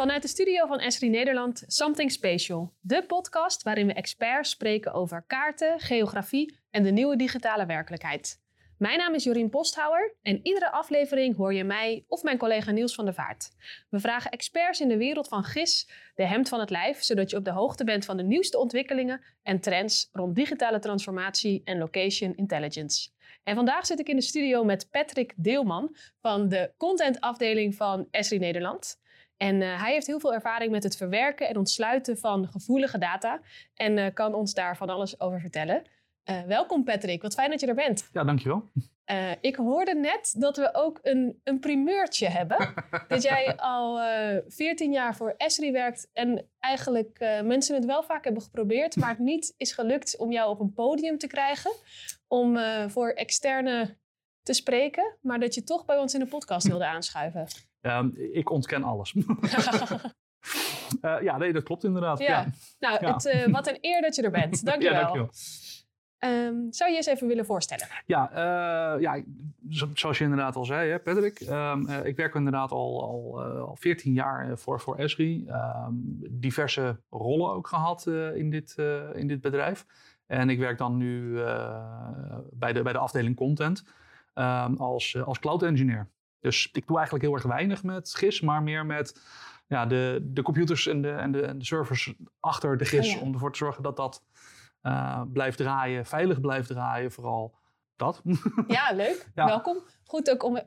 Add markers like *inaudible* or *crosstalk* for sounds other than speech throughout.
Vanuit de studio van Esri Nederland, Something Special. De podcast waarin we experts spreken over kaarten, geografie en de nieuwe digitale werkelijkheid. Mijn naam is Jorien Posthouwer en iedere aflevering hoor je mij of mijn collega Niels van der Vaart. We vragen experts in de wereld van GIS de hemd van het lijf, zodat je op de hoogte bent van de nieuwste ontwikkelingen en trends rond digitale transformatie en location intelligence. En vandaag zit ik in de studio met Patrick Deelman van de contentafdeling van Esri Nederland. En uh, hij heeft heel veel ervaring met het verwerken en ontsluiten van gevoelige data. En uh, kan ons daar van alles over vertellen. Uh, welkom Patrick, wat fijn dat je er bent. Ja, dankjewel. ik hoorde net dat we ook een, een primeurtje hebben. *laughs* dat jij al 14 jaar voor Esri werkt en eigenlijk mensen het wel vaak hebben geprobeerd, maar het niet is gelukt om jou op een podium te krijgen. Om voor externe te spreken, maar dat je toch bij ons in de podcast wilde aanschuiven. Um, ik ontken alles. uh, *laughs* *laughs* ja, nee, dat klopt inderdaad. Ja. ja. Nou, ja. Het, uh, wat een *laughs* eer dat je er bent. Dankjewel. ja, dankjewel. Um, zou je eens even willen voorstellen? Ja, uh, ja zoals je inderdaad al zei, hè, Patrick. Um, ik werk inderdaad al, al, al 14 jaar voor, voor Esri. diverse rollen ook gehad in, dit, in dit bedrijf. En ik werk dan nu bij, de, bij de afdeling content als, als cloud engineer. Dus ik doe eigenlijk heel erg weinig met GIS, maar meer met ja, de, de computers en de, en, de, en de servers achter de GIS. Oh Om ervoor te zorgen dat dat uh, blijft draaien, veilig blijft draaien, vooral dat. *laughs* Ja, leuk. Ja. Welkom. Goed ook om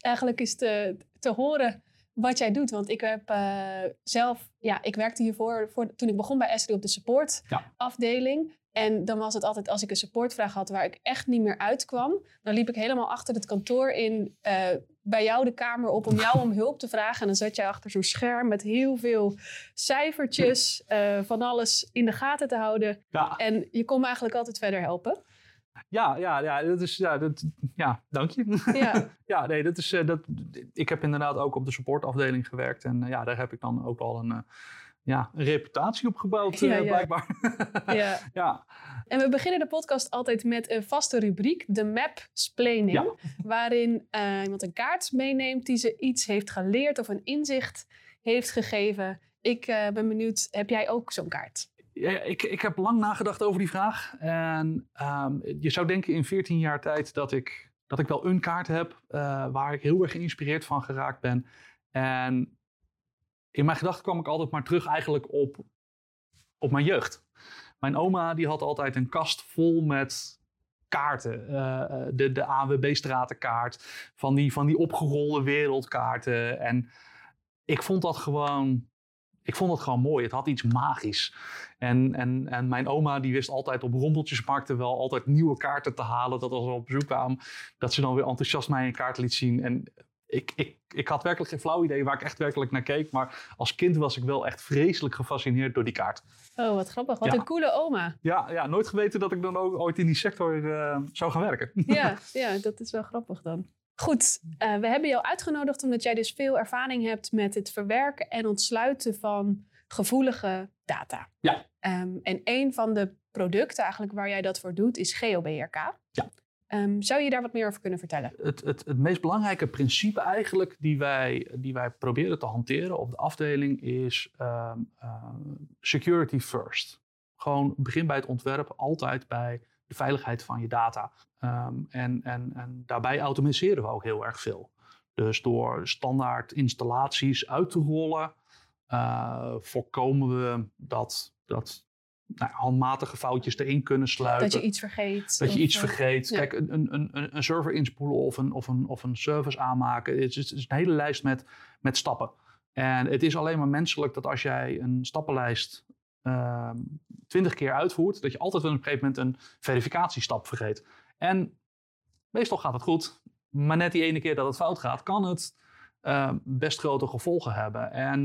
eigenlijk eens te, te horen wat jij doet. Want ik heb uh, zelf, ja, ik werkte hiervoor voor, toen ik begon bij Esri op de support afdeling. En dan was het altijd als ik een supportvraag had waar ik echt niet meer uitkwam, dan liep ik helemaal achter het kantoor in uh, bij jou de kamer op om jou om hulp te vragen. En dan zat jij achter zo'n scherm met heel veel cijfertjes, uh, van alles in de gaten te houden. Ja. En je kon me eigenlijk altijd verder helpen. Ja, ja, ja, dat is, ja, dat, ja dank je. Ja, *laughs* ja nee, dat is, uh, dat, ik heb inderdaad ook op de supportafdeling gewerkt. En ja, daar heb ik dan ook al een ja, een reputatie opgebouwd, ja, uh, blijkbaar. *laughs* ja. *laughs* ja. En we beginnen de podcast altijd met een vaste rubriek, de map splaining. *laughs* Waarin uh, iemand een kaart meeneemt die ze iets heeft geleerd of een inzicht heeft gegeven. Ik uh, ben benieuwd, heb jij ook zo'n kaart? Ja, ik, ik heb lang nagedacht over die vraag. En um, je zou denken in 14 jaar tijd dat ik, dat ik wel een kaart heb waar ik heel erg geïnspireerd van geraakt ben. En in mijn gedachten kwam ik altijd maar terug eigenlijk op, op mijn jeugd. Mijn oma die had altijd een kast vol met kaarten. Uh, de, de AWB-stratenkaart, van die, van die opgerolde wereldkaarten. En ik vond dat gewoon, ik vond dat gewoon mooi. Het had iets magisch. En, en, en mijn oma die wist altijd op rondeltjesmarkten wel altijd nieuwe kaarten te halen. Dat als we op bezoek kwamen, dat ze dan weer enthousiast mij een kaart liet zien. En ik, ik, ik had werkelijk geen flauw idee waar ik echt werkelijk naar keek. Maar als kind was ik wel echt vreselijk gefascineerd door die kaart. Oh, wat grappig. Wat een coole oma. Ja, ja, nooit geweten dat ik dan ook ooit in die sector uh, zou gaan werken. *laughs* Ja, ja, dat is wel grappig dan. Goed, uh, we hebben jou uitgenodigd omdat jij dus veel ervaring hebt met het verwerken en ontsluiten van gevoelige data. Ja. Um, en een van de producten eigenlijk waar jij dat voor doet is GeoBRK. Ja. Um, zou je daar wat meer over kunnen vertellen? Het, het, het meest belangrijke principe eigenlijk die wij, die wij proberen te hanteren op de afdeling is um, uh, security first. Gewoon begin bij het ontwerp, altijd bij de veiligheid van je data. En, en, en daarbij automatiseren we ook heel erg veel. Dus door standaard installaties uit te rollen, uh, voorkomen we dat, dat nou, handmatige foutjes erin kunnen sluiten. Dat je iets vergeet. Dat je iets eh, vergeet. Kijk, een, een, een server inspoelen of een, of een, of een service aanmaken. Het is, het is een hele lijst met, met stappen. En het is alleen maar menselijk dat als jij een stappenlijst uh, twintig keer uitvoert, dat je altijd op een gegeven moment een verificatiestap vergeet. En meestal gaat het goed, maar net die ene keer dat het fout gaat, kan het uh, best grote gevolgen hebben. En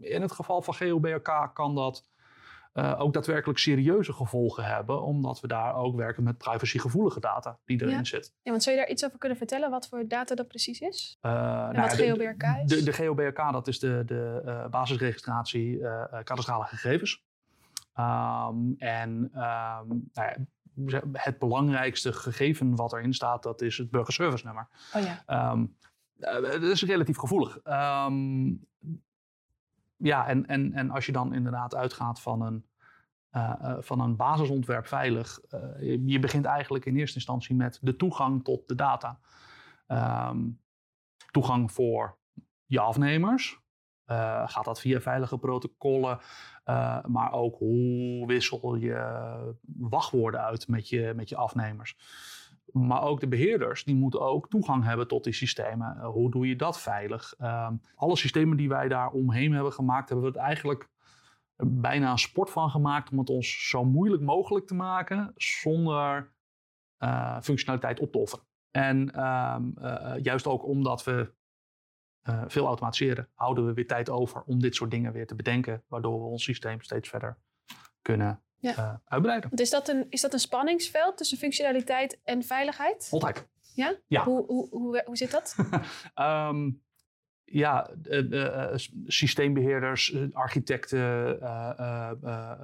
in het geval van GeoBRK kan dat uh, ook daadwerkelijk serieuze gevolgen hebben, omdat we daar ook werken met privacygevoelige data die erin ja. zit. Ja, want zou je daar iets over kunnen vertellen, wat voor data dat precies is? Uh, en nou, wat GeoBRK is? De, de, GeoBRK, dat is de, de uh, basisregistratie kadastrale gegevens. Um, en um, nou ja, het belangrijkste gegeven wat erin staat, dat is het burgerservice nummer. Oh ja. Um, dat is relatief gevoelig. ja, en, en, en als je dan inderdaad uitgaat van een, uh, uh, van een basisontwerp veilig, je, je, begint eigenlijk in eerste instantie met de toegang tot de data. Um, toegang voor je afnemers. gaat dat via veilige protocollen, maar ook hoe wissel je wachtwoorden uit met je, met je afnemers. Maar ook de beheerders, die moeten ook toegang hebben tot die systemen. Hoe doe je dat veilig? Uh, alle systemen die wij daar omheen hebben gemaakt, hebben we het eigenlijk bijna een sport van gemaakt om het ons zo moeilijk mogelijk te maken zonder uh, functionaliteit op te offeren. En uh, juist ook omdat we veel automatiseren, houden we weer tijd over om dit soort dingen weer te bedenken, waardoor we ons systeem steeds verder kunnen ja. uitbreiden. Want is dat, een, is dat een spanningsveld tussen functionaliteit en veiligheid? Altijd. Ja? ja. Hoe, hoe, hoe, hoe zit dat? um, *laughs* ja, uh, uh, systeembeheerders, architecten,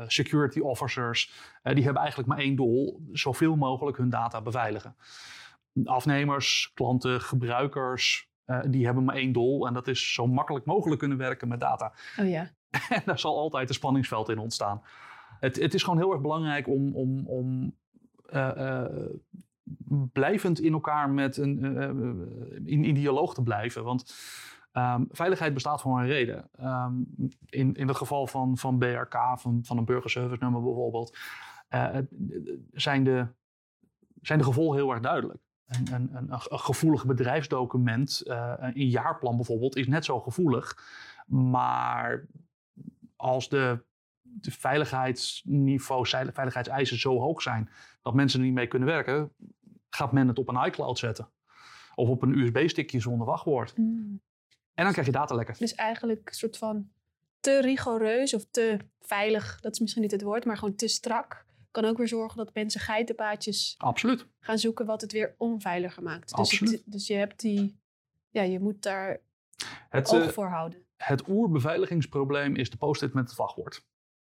security officers, die hebben eigenlijk maar één doel: zoveel mogelijk hun data beveiligen. Afnemers, klanten, gebruikers, die hebben maar één doel en dat is zo makkelijk mogelijk kunnen werken met data. Oh ja. *laughs* en daar zal altijd een spanningsveld in ontstaan het, het is gewoon heel erg belangrijk om, om, om uh, uh, blijvend in elkaar met een, uh, in, in dialoog te blijven. Want um, veiligheid bestaat voor een reden. Um, in, in het geval van, van BRK, van, van een burgerservice nummer bijvoorbeeld, zijn, de, zijn de gevolgen heel erg duidelijk. Een, een, een, gevoelig bedrijfsdocument, een jaarplan bijvoorbeeld, is net zo gevoelig. Maar als de de veiligheidsniveau, veiligheidseisen zo hoog zijn dat mensen er niet mee kunnen werken, gaat men het op een iCloud zetten. Of op een USB-stickje zonder wachtwoord. Mm. En dan krijg je datalekken. Dus eigenlijk een soort van te rigoureus of te veilig, dat is misschien niet het woord, maar gewoon te strak. Kan ook weer zorgen dat mensen geitenpaadjes Absoluut. gaan zoeken wat het weer onveiliger maakt. Dus Absoluut. Dus, dus je hebt die, ja, je moet daar het, oog uh, voor houden. Het oerbeveiligingsprobleem is de post-it met het wachtwoord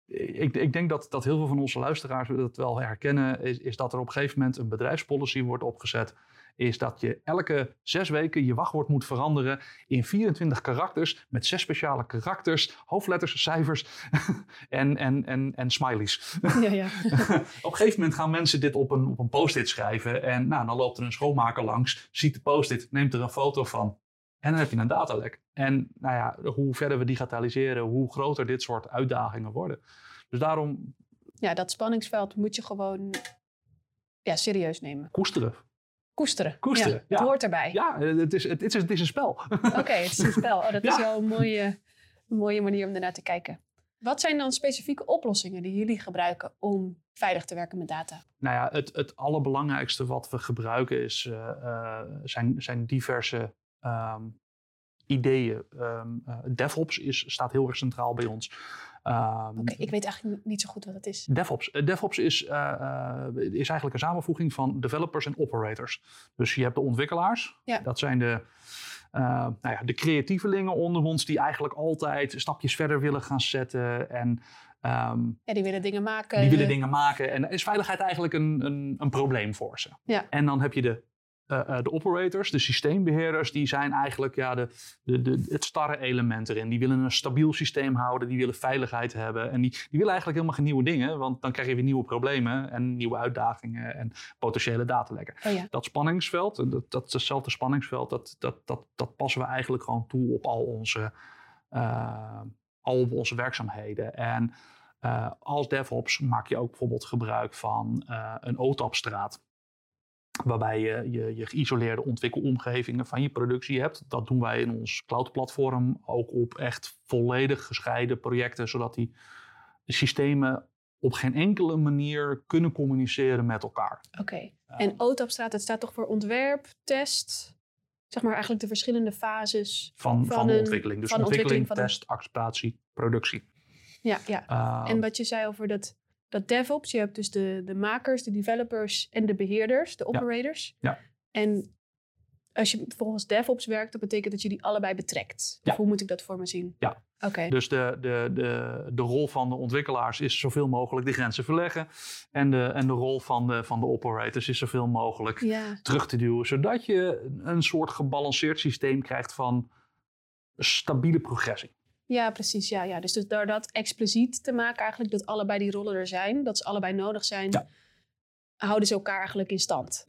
ik, ik, denk dat, dat heel veel van onze luisteraars dat wel herkennen, is, is dat er op een gegeven moment een bedrijfspolicy wordt opgezet. Is dat je elke zes weken je wachtwoord moet veranderen in 24 karakters met zes speciale karakters, hoofdletters, cijfers *laughs* en, en, en, en smileys. Ja, ja. *laughs* op een gegeven moment gaan mensen dit op een, op een post-it schrijven en nou, dan loopt er een schoonmaker langs, ziet de post-it, neemt er een foto van. En dan heb je een datalek. En nou ja, hoe verder we digitaliseren, hoe groter dit soort uitdagingen worden. Dus daarom. Ja, dat spanningsveld moet je gewoon ja, serieus nemen. Koesteren. Koesteren. Koesteren. Ja, het hoort erbij. Ja, het is, het is, het is een spel. *laughs* Oké, het is een spel. Oh, dat is wel een mooie, een mooie manier om ernaar te kijken. Wat zijn dan specifieke oplossingen die jullie gebruiken om veilig te werken met data? Nou ja, het, het allerbelangrijkste wat we gebruiken is, uh, uh, zijn, zijn diverse um, ideeën. Um, uh, DevOps is, staat heel erg centraal bij ons. Um, Oké, ik weet eigenlijk niet zo goed wat het is. DevOps. DevOps is, uh, uh, is eigenlijk een samenvoeging van developers en operators. Dus je hebt de ontwikkelaars. Ja. Dat zijn de, nou ja, de creatievelingen onder ons die eigenlijk altijd stapjes verder willen gaan zetten. En, um, ja, die willen dingen maken. Die willen dingen maken. En is veiligheid eigenlijk een, een, een probleem voor ze. Ja. En dan heb je de uh, de operators, de systeembeheerders, die zijn eigenlijk ja, de, de, de, het starre element erin. Die willen een stabiel systeem houden, die willen veiligheid hebben. En die, die willen eigenlijk helemaal geen nieuwe dingen, want dan krijg je weer nieuwe problemen en nieuwe uitdagingen en potentiële datalekken. Oh ja. Dat spanningsveld, dat, dat hetzelfde spanningsveld, dat, dat, dat, dat passen we eigenlijk gewoon toe op al onze, uh, al op onze werkzaamheden. En uh, als DevOps maak je ook bijvoorbeeld gebruik van een OTAP-straat. Waarbij je, je, je geïsoleerde ontwikkelomgevingen van je productie hebt. Dat doen wij in ons cloud-platform ook op echt volledig gescheiden projecten, zodat die systemen op geen enkele manier kunnen communiceren met elkaar. Oké. Okay. En OTAP-straat, het staat toch voor ontwerp, test, zeg maar eigenlijk de verschillende fases van, van, van de ontwikkeling. Dus van ontwikkeling, ontwikkeling test, acceptatie, productie. Ja, ja. Uh, en wat je zei over dat dat DevOps, je hebt dus de, de makers, de developers en de beheerders, de operators. Ja. ja. En als je volgens DevOps werkt, dat betekent dat je die allebei betrekt. Ja. hoe moet ik dat voor me zien? Ja. Oké. Dus de, de, de, de rol van de ontwikkelaars is zoveel mogelijk de grenzen verleggen. En de, en de rol van de, van de operators is zoveel mogelijk ja. terug te duwen. Zodat je een soort gebalanceerd systeem krijgt van stabiele progressie. Ja, precies. Ja, ja. Dus door dat expliciet te maken, eigenlijk dat allebei die rollen er zijn, dat ze allebei nodig zijn, Ja. houden ze elkaar eigenlijk in stand.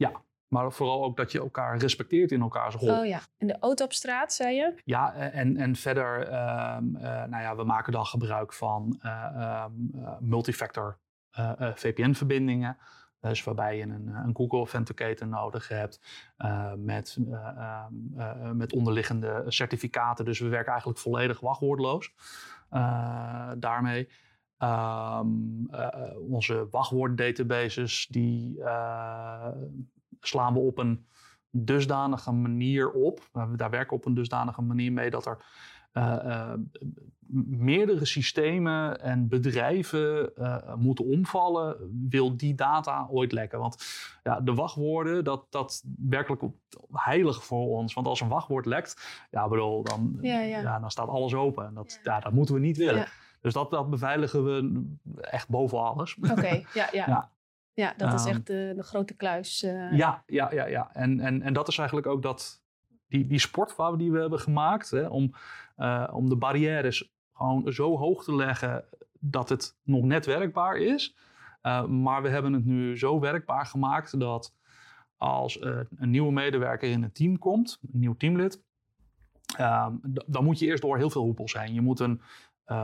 Maar vooral ook dat je elkaar respecteert in elkaars rol. Oh ja. En de auto op straat, zei je? Ja, en, en verder, ehm, eh, nou ja, we maken dan gebruik van ehm, eh, multifactor VPN-verbindingen. Dus waarbij je een, een Google Authenticator nodig hebt eh, met, eh, ehm, eh, met onderliggende certificaten. Dus we werken eigenlijk volledig wachtwoordloos eh, daarmee. Ehm, eh, onze wachtwoorddatabases, die eh, slaan we op een dusdanige manier op. Daar werken we op een dusdanige manier mee dat er uh, uh, meerdere systemen en bedrijven uh, moeten omvallen, wil die data ooit lekken. Want ja, de wachtwoorden, dat, dat werkelijk heilig voor ons. Want als een wachtwoord lekt, ja, bedoel, dan, Ja, ja. ja, dan staat alles open. En dat, ja. dat moeten we niet willen. Dus dat, dat beveiligen we echt boven alles. Oké, ja, ja. *laughs* Ja. Ja, dat is Ehm, echt de, de grote kluis. eh. Ja, ja, ja, ja. En, en, en dat is eigenlijk ook dat, die, die sport waar we, die we hebben gemaakt, hè, om, eh, om de barrières gewoon zo hoog te leggen dat het nog net werkbaar is. Uh, maar we hebben het nu zo werkbaar gemaakt dat als uh, een nieuwe medewerker in het team komt, een nieuw teamlid, um, dan moet je eerst door heel veel hoepels heen. Je moet een,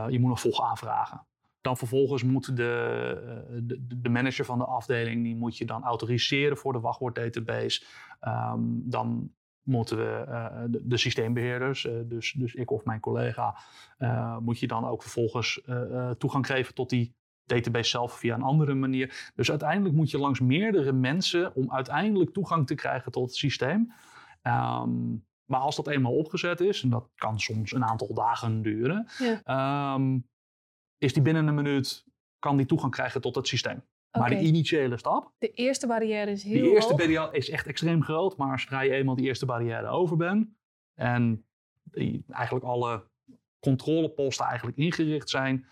je moet een volg aanvragen. Dan vervolgens moet de, de, manager van de afdeling, die moet je dan autoriseren voor de wachtwoorddatabase. Um, dan moeten we uh, de, de, systeembeheerders, uh, dus, dus ik of mijn collega, uh, moet je dan ook vervolgens toegang geven tot die database zelf via een andere manier. Dus uiteindelijk moet je langs meerdere mensen om uiteindelijk toegang te krijgen tot het systeem. Um, maar als dat eenmaal opgezet is, en dat kan soms een aantal dagen duren, ja. um, is die binnen een minuut, kan die toegang krijgen tot het systeem. Maar Oké. de initiële stap, De eerste barrière is heel die eerste hoog. barrière is echt extreem groot. Maar zodra je eenmaal die eerste barrière over bent en die, eigenlijk alle controleposten eigenlijk ingericht zijn,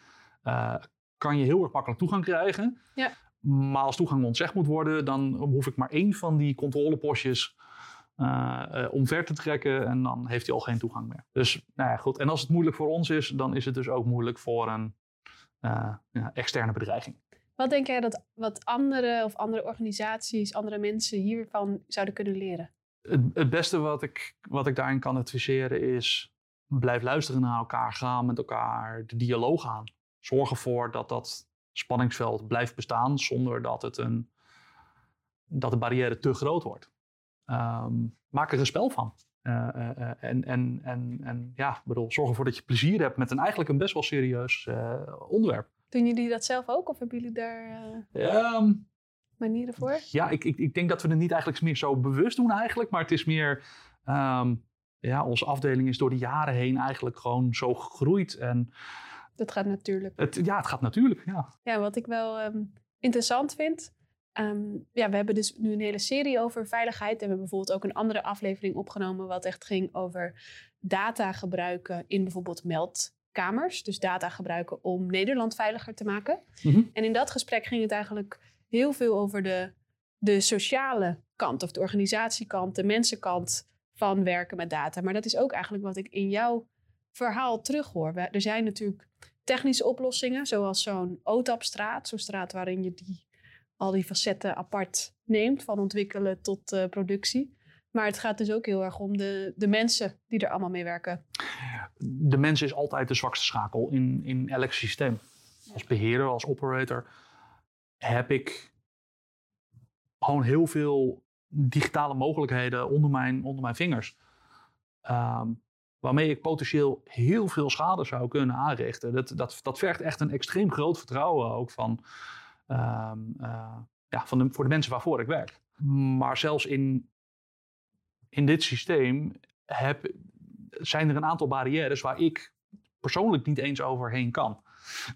uh, kan je heel erg makkelijk toegang krijgen. Ja. Maar als toegang ontzegd moet worden, dan hoef ik maar één van die controlepostjes uh, uh, omver te trekken en dan heeft hij al geen toegang meer. Dus nou ja, goed. En als het moeilijk voor ons is, dan is het dus ook moeilijk voor een uh, ja, externe bedreiging. Wat denk jij dat wat andere of andere organisaties, andere mensen hiervan zouden kunnen leren? Het, beste wat ik, wat ik daarin kan adviseren is: blijf luisteren naar elkaar, ga met elkaar de dialoog aan. Zorg ervoor dat dat spanningsveld blijft bestaan zonder dat, het een, dat de barrière te groot wordt. Um, maak er een spel van. Uh, uh, en, en, en, en ja, bedoel, zorg ervoor dat je plezier hebt met een eigenlijk een best wel serieus onderwerp. Doen jullie dat zelf ook of hebben jullie daar um, manieren voor? Ja, ik, ik, ik, denk dat we het niet eigenlijk meer zo bewust doen eigenlijk, maar het is meer, um, ja, onze afdeling is door de jaren heen eigenlijk gewoon zo gegroeid en dat gaat natuurlijk. Het, ja, het gaat natuurlijk, ja. Ja, wat ik wel um, interessant vind, ja, we hebben dus nu een hele serie over veiligheid. En we hebben bijvoorbeeld ook een andere aflevering opgenomen... wat echt ging over data gebruiken in bijvoorbeeld meldkamers. Dus data gebruiken om Nederland veiliger te maken. Mm -hmm. En in dat gesprek ging het eigenlijk heel veel over de, de sociale kant... of de organisatiekant, de mensenkant van werken met data. Maar dat is ook eigenlijk wat ik in jouw verhaal terughoor. We, er zijn natuurlijk technische oplossingen... zoals zo'n OTAP-straat, zo'n straat waarin je die al die facetten apart neemt, van ontwikkelen tot uh, productie. Maar het gaat dus ook heel erg om de, de mensen die er allemaal mee werken. De mens is altijd de zwakste schakel in, in elk systeem. Als beheerder, als operator, heb ik gewoon heel veel digitale mogelijkheden onder mijn, onder mijn vingers. Um, waarmee ik potentieel heel veel schade zou kunnen aanrichten. Dat, dat, dat vergt echt een extreem groot vertrouwen ook van, um, uh, ja, van de, voor de mensen waarvoor ik werk. Maar zelfs in, in dit systeem heb, zijn er een aantal barrières waar ik persoonlijk niet eens overheen kan.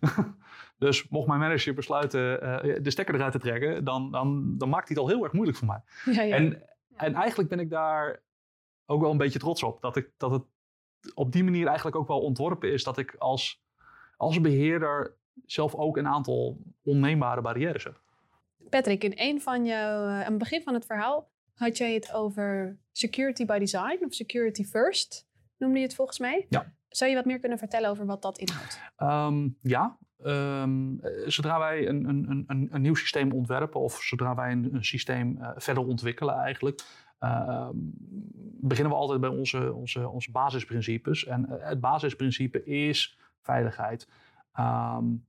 *laughs* dus mocht mijn manager besluiten uh, de stekker eruit te trekken, dan, dan, dan maakt hij het al heel erg moeilijk voor mij. Ja, ja. En, en eigenlijk ben ik daar ook wel een beetje trots op. Dat, ik, dat het op die manier eigenlijk ook wel ontworpen is dat ik als, als beheerder zelf ook een aantal onneembare barrières heb. Patrick, in een van jouw, aan het begin van het verhaal had jij het over security by design of security first, noemde je het volgens mij. Ja. Zou je wat meer kunnen vertellen over wat dat inhoudt? Ehm, ja, ehm, zodra wij een, een, een, een nieuw systeem ontwerpen of zodra wij een, een systeem uh, verder ontwikkelen eigenlijk, uh, beginnen we altijd bij onze, onze, onze basisprincipes. En uh, het basisprincipe is veiligheid. Um,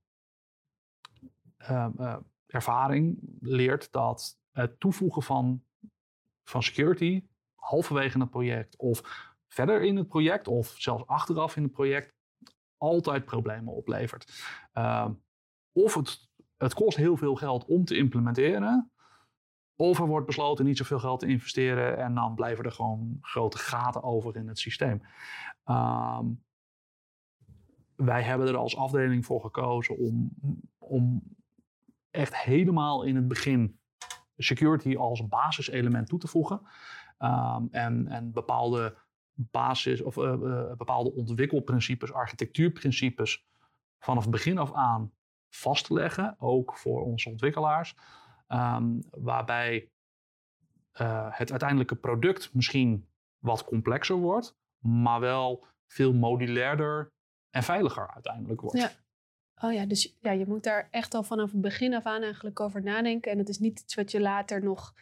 ervaring leert dat het toevoegen van, van security halverwege het project of verder in het project of zelfs achteraf in het project altijd problemen oplevert. Uh, of het, het kost heel veel geld om te implementeren, of er wordt besloten niet zoveel geld te investeren en dan blijven er gewoon grote gaten over in het systeem. Um, wij hebben er als afdeling voor gekozen om, om echt helemaal in het begin security als basiselement toe te voegen. Um, en, en bepaalde basis of uh, uh, bepaalde ontwikkelprincipes, architectuurprincipes vanaf begin af aan vast te leggen, ook voor onze ontwikkelaars. Um, waarbij uh, het uiteindelijke product misschien wat complexer wordt, maar wel veel modulairder en veiliger uiteindelijk wordt. Ja. Oh ja, dus ja, je moet daar echt al vanaf het begin af aan eigenlijk over nadenken. En het is niet iets wat je later nog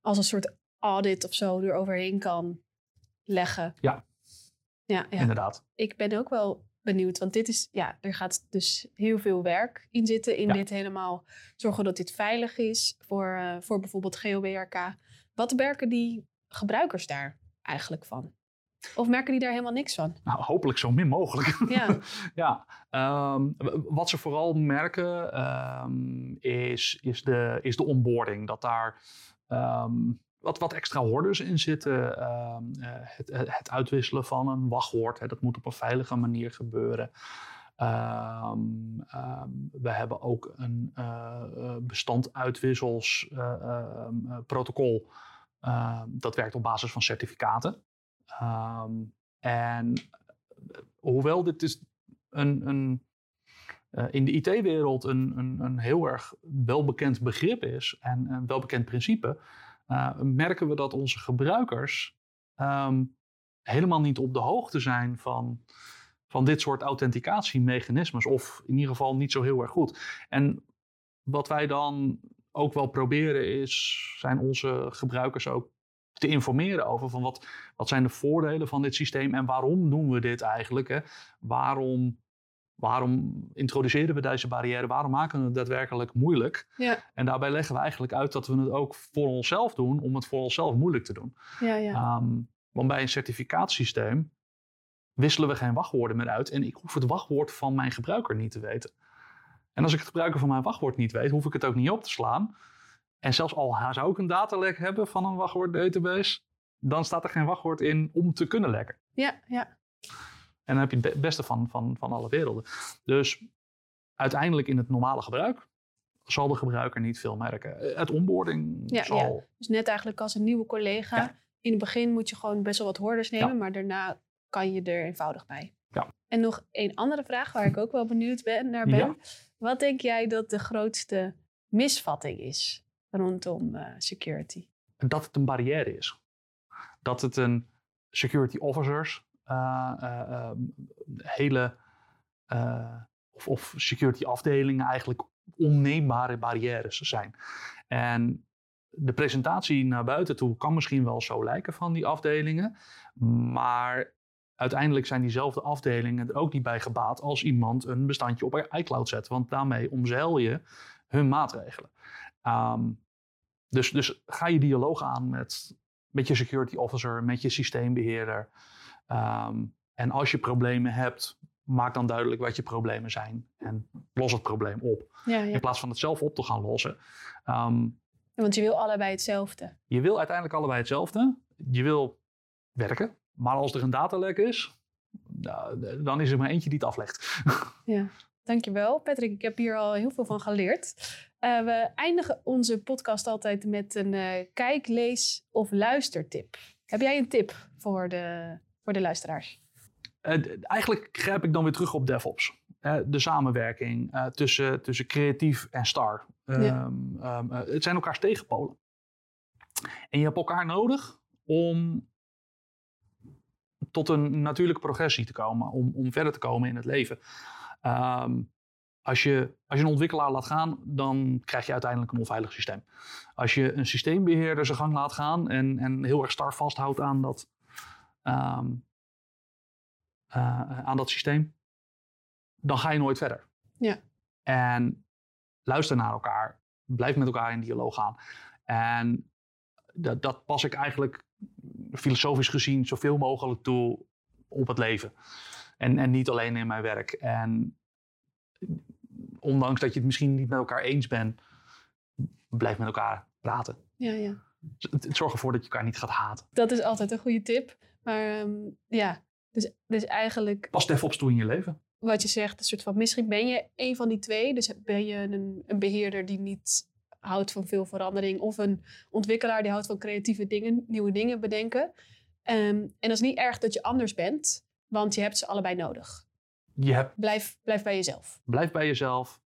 als een soort audit of zo eroverheen kan leggen. Ja, ja, ja. inderdaad. Ik ben ook wel benieuwd, want dit is, ja, er gaat dus heel veel werk in zitten. In Ja. dit helemaal zorgen dat dit veilig is voor, eh, voor bijvoorbeeld GeoWRK. Wat merken die gebruikers daar eigenlijk van? Of merken die daar helemaal niks van? Nou, hopelijk zo min mogelijk. Ja. *laughs* ja. ehm, wat ze vooral merken ehm, is, is, de, is de onboarding. Dat daar ehm, wat, wat extra hordes in zitten. Eh, het, het uitwisselen van een wachtwoord. Hè, dat moet op een veilige manier gebeuren. We hebben ook een eh, eh, bestanduitwissels eh, protocol. Ehm, dat werkt op basis van certificaten. Ehm, en eh, hoewel dit een, een, eh, in de IT-wereld een, een, een heel erg welbekend begrip is en een welbekend principe, eh, merken we dat onze gebruikers ehm, helemaal niet op de hoogte zijn van, van dit soort authenticatiemechanismes, of in ieder geval niet zo heel erg goed. En wat wij dan ook wel proberen is, zijn onze gebruikers ook te informeren over van wat, wat zijn de voordelen van dit systeem en waarom doen we dit eigenlijk? Hè? Waarom, waarom introduceren we deze barrière? Waarom maken we het daadwerkelijk moeilijk? Ja, En daarbij leggen we eigenlijk uit dat we het ook voor onszelf doen om het voor onszelf moeilijk te doen. ja, ja. Ehm, want bij een certificaatsysteem wisselen we geen wachtwoorden meer uit en ik hoef het wachtwoord van mijn gebruiker niet te weten. En als ik het gebruiker van mijn wachtwoord niet weet, hoef ik het ook niet op te slaan. En zelfs al zou ik een datalek hebben van een wachtwoorddatabase, dan staat er geen wachtwoord in om te kunnen lekken. ja, ja. En dan heb je het be- beste van, van, van alle werelden. Dus uiteindelijk in het normale gebruik zal de gebruiker niet veel merken. Eh, Het onboarding Ja, zal... Dus net eigenlijk als een nieuwe collega. Ja. In het begin moet je gewoon best wel wat hordes nemen, Ja. maar daarna kan je er eenvoudig bij. Ja. En nog een andere vraag waar ik ook wel benieuwd ben, naar ben. Ja. Wat denk jij dat de grootste misvatting is rondom eh, security? dat het een barrière is. Dat het een security officers eh, eh, ehm, hele of, of security afdelingen eigenlijk onneembare barrières zijn. En de presentatie naar buiten toe kan misschien wel zo lijken van die afdelingen, maar uiteindelijk zijn diezelfde afdelingen er ook niet bij gebaat als iemand een bestandje op iCloud zet, want daarmee omzeil je hun maatregelen. Ehm, dus, dus ga je dialoog aan met, met je security officer, met je systeembeheerder. Ehm, en als je problemen hebt, maak dan duidelijk wat je problemen zijn. En los het probleem op. Ja, ja. In plaats van het zelf op te gaan lossen. Ehm, Want je wil allebei hetzelfde. je wil uiteindelijk allebei hetzelfde. Je wil werken. Maar als er een datalek is, nou, dan is er maar eentje die het aflegt. Ja. *laughs* Dankjewel, Patrick. Ik heb hier al heel veel van geleerd. Eh, we eindigen onze podcast altijd met een eh, kijk, lees of luistertip. Heb jij een tip voor de, voor de luisteraars? Eh, eigenlijk grijp ik dan weer terug op DevOps. De samenwerking tussen, tussen creatief en star. Ja. Ehm, ehm, eh, het zijn elkaars tegenpolen. En je hebt elkaar nodig om tot een natuurlijke progressie te komen, om, om verder te komen in het leven. Ehm, als, je, als je een ontwikkelaar laat gaan, dan krijg je uiteindelijk een onveilig systeem. Als je een systeembeheerder zijn gang laat gaan en, en heel erg star vasthoudt aan dat, ehm, eh, aan dat systeem, dan ga je nooit verder. Ja. En luister naar elkaar, blijf met elkaar in dialoog gaan. En dat, dat pas ik eigenlijk filosofisch gezien zoveel mogelijk toe op het leven. En, en niet alleen in mijn werk. En ondanks dat je het misschien niet met elkaar eens bent, blijf met elkaar praten. Ja, ja. Zorg ervoor dat je elkaar niet gaat haten. Dat is altijd een goede tip. Maar ehm, ja, dus, dus eigenlijk... Pas DevOps toe in je leven. Wat je zegt, een soort van, misschien ben je een van die twee. Dus ben je een, een beheerder die niet houdt van veel verandering. Of een ontwikkelaar die houdt van creatieve dingen, nieuwe dingen bedenken. Ehm, en dat is niet erg dat je anders bent, want je hebt ze allebei nodig. Je hebt, Blijf, blijf bij jezelf. blijf bij jezelf,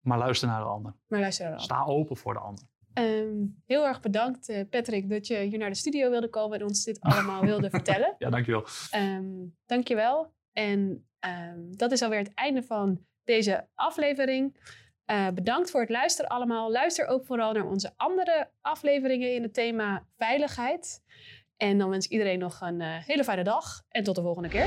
maar luister naar de ander. Maar luister dan. Sta open voor de ander. Ehm, heel erg bedankt, eh, Patrick, dat je hier naar de studio wilde komen en ons dit allemaal wilde *laughs* vertellen. Ja, dankjewel. Um, dankjewel. En ehm, dat is alweer het einde van deze aflevering. Uh, bedankt voor het luisteren allemaal. Luister ook vooral naar onze andere afleveringen in het thema veiligheid. En dan wens ik iedereen nog een uh, hele fijne dag en tot de volgende keer.